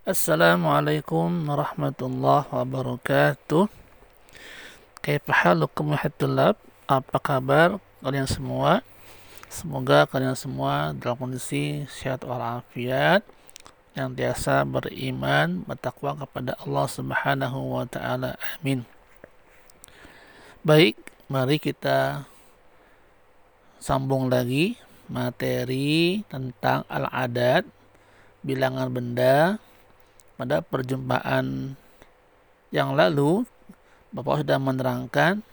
Assalamualaikum warahmatullahi wabarakatuh. Kaifahalukum wahai Apa kabar kalian semua? Semoga kalian semua dalam kondisi sehat walafiat yang biasa beriman, bertakwa kepada Allah Subhanahu wa taala. Amin. Baik, mari kita sambung lagi materi tentang al-adat, bilangan benda pada perjumpaan yang lalu Bapak sudah menerangkan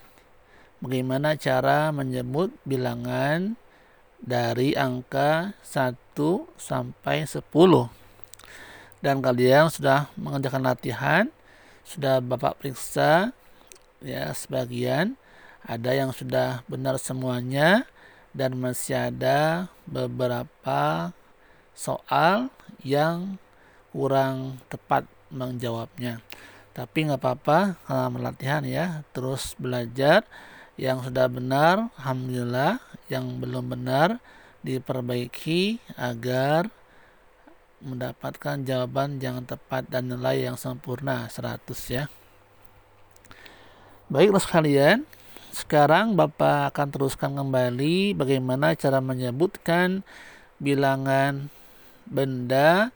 bagaimana cara menyebut bilangan dari angka 1 sampai 10 dan kalian sudah mengerjakan latihan sudah Bapak periksa ya sebagian. Ada yang sudah benar semuanya dan masih ada beberapa soal yang kurang tepat menjawabnya. Tapi nggak apa-apa kalau melatihan ya, terus belajar yang sudah benar, alhamdulillah, yang belum benar diperbaiki agar mendapatkan jawaban yang tepat dan nilai yang sempurna 100 ya. Baiklah sekalian, sekarang Bapak akan teruskan kembali bagaimana cara menyebutkan bilangan benda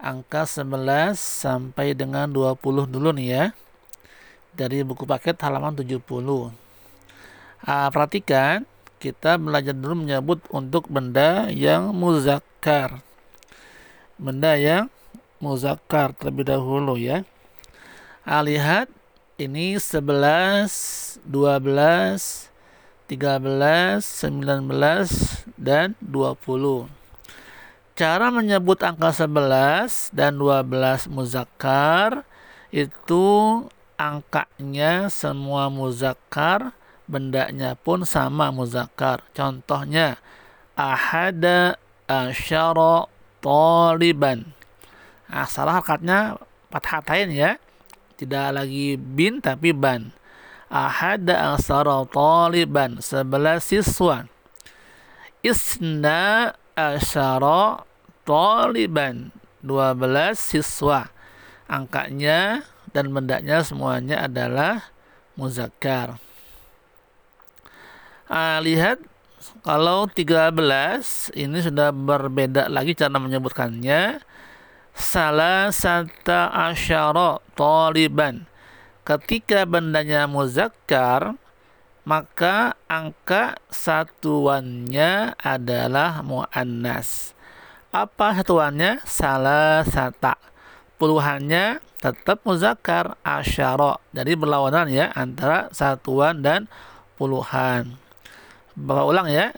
angka 11 sampai dengan 20 dulu nih ya. Dari buku paket halaman 70. Ah, perhatikan, kita belajar dulu menyebut untuk benda yang muzakkar. Benda yang muzakkar terlebih dahulu ya. Ah, lihat ini 11, 12, 13, 19 dan 20 cara menyebut angka 11 dan 12 muzakkar itu angkanya semua muzakkar, bendanya pun sama muzakkar. Contohnya ahada asyara taliban. Nah, salah hakatnya fathatain ya. Tidak lagi bin tapi ban. Ahada asyara taliban, 11 siswa. Isna asyara taliban. 12 siswa. Angkanya dan bendanya semuanya adalah muzakkar. Ah, lihat kalau 13 ini sudah berbeda lagi cara menyebutkannya. Salah satu asyara taliban. Ketika bendanya muzakkar maka angka satuannya adalah muannas apa satuannya? Salah sata. Puluhannya tetap muzakkar asyara. Jadi berlawanan ya antara satuan dan puluhan. Bapak ulang ya.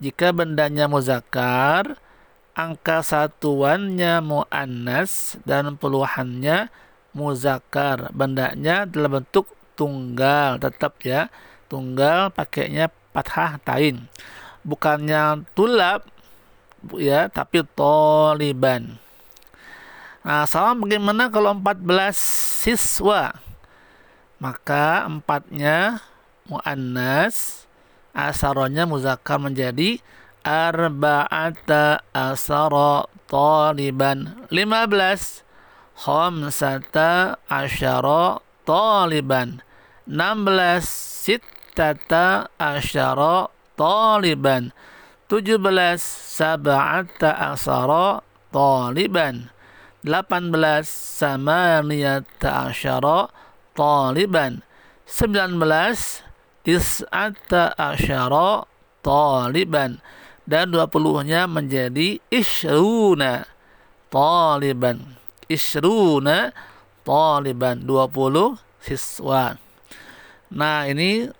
Jika bendanya muzakkar, angka satuannya muannas dan puluhannya muzakkar. Bendanya dalam bentuk tunggal tetap ya. Tunggal pakainya fathah tain. Bukannya tulab ya tapi toliban nah sama bagaimana kalau 14 siswa? Maka empatnya muannas asaronya muzakkar menjadi arba'ata asara taliban. 15 khamsata asyara taliban. 16 sittata asyara taliban 17 sab'ata asara taliban. 18 samaniyata asyara taliban. 19 tis'ata asyara taliban. dan 20 nya menjadi isruna taliban. isruna taliban. 20 siswa. Nah ini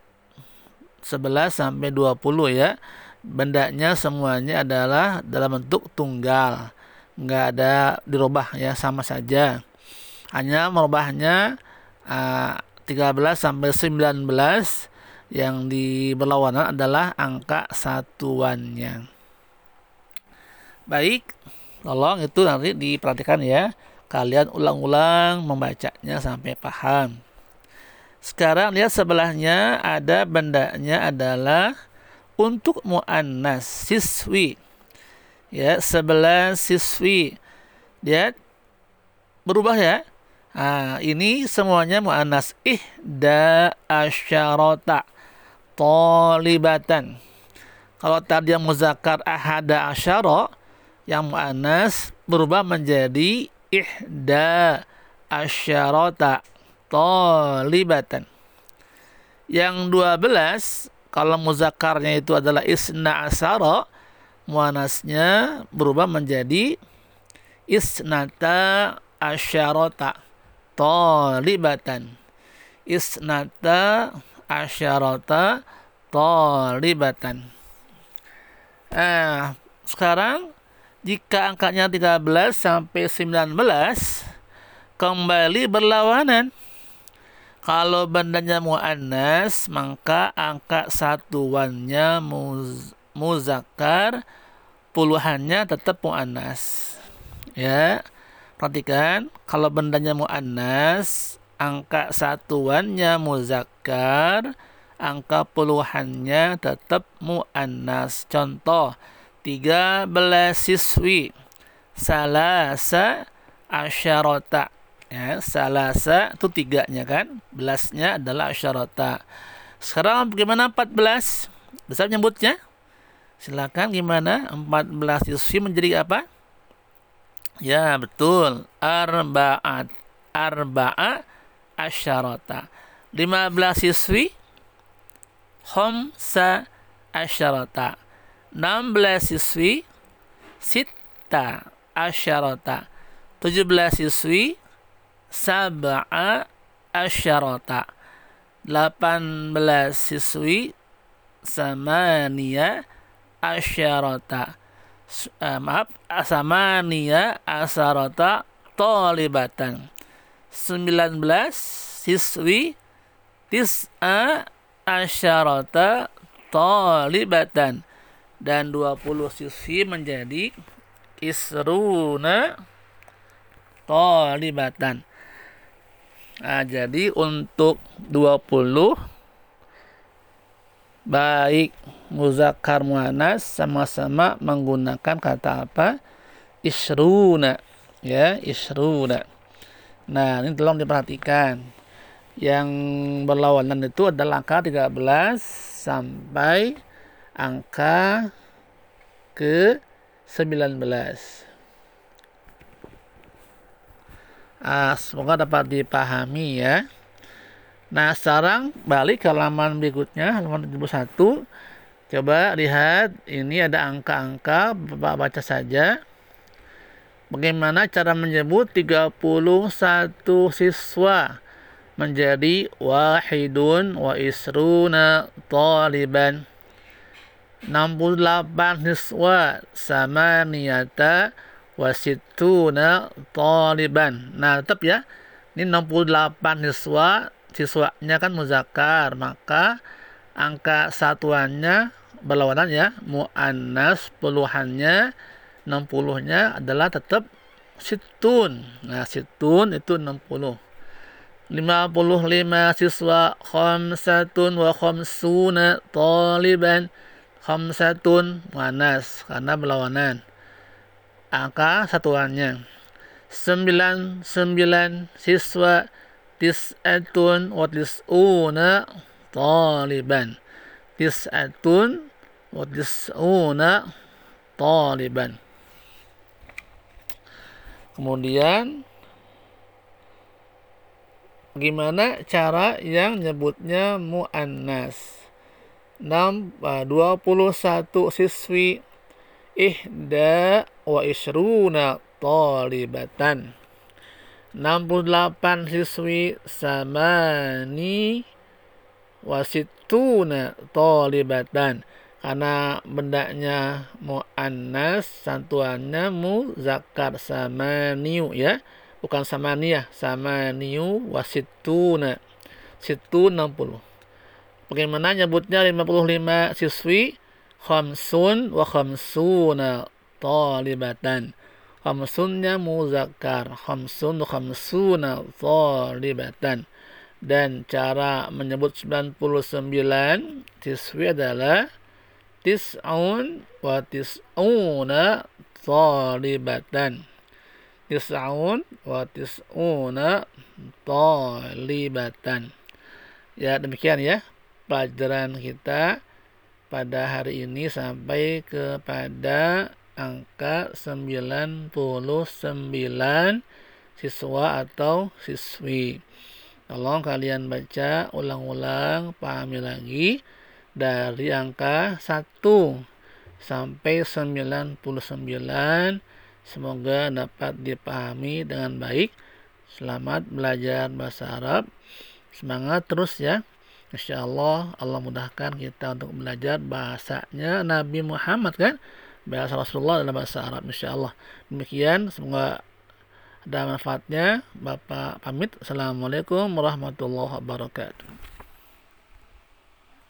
11 sampai 20 ya bendanya semuanya adalah dalam bentuk tunggal. Nggak ada dirubah ya sama saja. Hanya merubahnya uh, 13 sampai 19 yang di berlawanan adalah angka satuannya. Baik tolong itu nanti diperhatikan ya. Kalian ulang-ulang membacanya sampai paham. Sekarang lihat sebelahnya ada bendanya adalah untuk muannas siswi ya 11 siswi lihat berubah ya. Nah, ini semuanya mu'annas ihda asyarota tolibatan. Kalau tadi yang muzakkar ahada asyara yang mu'annas berubah menjadi ihda asyarota tolibatan. Yang 12 kalau muzakarnya itu adalah isna asara muanasnya berubah menjadi isnata asyarota talibatan. Isnata asyarota talibatan. Eh, sekarang jika angkanya 13 sampai 19 kembali berlawanan kalau bandanya muannas maka angka satuannya muz, muzakkar puluhannya tetap muannas. Ya perhatikan kalau bendanya muannas angka satuannya muzakkar angka puluhannya tetap muannas. Contoh 13 siswi salasa asyarota ya salasa itu tiganya kan belasnya adalah asyarota sekarang bagaimana 14 besar nyebutnya? Silakan gimana 14 siswi menjadi apa? Ya betul. Arba'at arba'a asyarota 15 siswi khamsa asyarota 16 siswi sita asyarota 17 siswi sab'a asyarata. 18 siswi samania asyarata. Uh, maaf samania asarata tolibatan 19 siswi tis'a asyarata tolibatan dan 20 siswi menjadi isruna tolibatan Nah, jadi untuk 20 baik muzakkar muannas sama-sama menggunakan kata apa? Isruna. Ya, isruna. Nah, ini tolong diperhatikan. Yang berlawanan itu adalah angka 13 sampai angka ke 19. Uh, semoga dapat dipahami ya. Nah, sekarang balik ke halaman berikutnya, halaman 71. Coba lihat, ini ada angka-angka, Bapak baca saja. Bagaimana cara menyebut 31 siswa menjadi wahidun wa isruna taliban. 68 siswa sama niyata wasituna taliban. Nah, tetap ya. Ini 68 siswa, siswanya kan muzakkar, maka angka satuannya berlawanan ya, muannas puluhannya 60-nya adalah tetap situn. Nah, situn itu 60. 55 siswa khamsatun wa khamsuna taliban khamsatun muannas karena berlawanan angka satuannya. Sembilan sembilan siswa tis'atun wa tis'una taliban. Tis'atun wa tis'una taliban. Kemudian gimana cara yang nyebutnya muannas? 6 21 siswi ihda wa isruna talibatan. 68 siswi samani wasituna talibatan. Karena bendanya muannas santuannya muzakkar samaniu ya. Bukan samaniah samaniu wasituna situ 60 bagaimana nyebutnya 55 siswi khamsun wa khamsuna talibatan khamsunnya muzakkar khamsun wa khamsuna talibatan dan cara menyebut 99 tiswi adalah tis'un wa tis'una talibatan. Tis'un wa tis'una talibatan. Ya, demikian ya pelajaran kita pada hari ini sampai kepada angka 99 siswa atau siswi. Tolong kalian baca ulang-ulang, pahami lagi dari angka 1 sampai 99 semoga dapat dipahami dengan baik. Selamat belajar bahasa Arab. Semangat terus ya Insya Allah Allah mudahkan kita untuk belajar bahasanya Nabi Muhammad kan? Bahasa Rasulullah dalam bahasa Arab Insya Allah demikian semoga ada manfaatnya. Bapak pamit. Assalamualaikum warahmatullahi wabarakatuh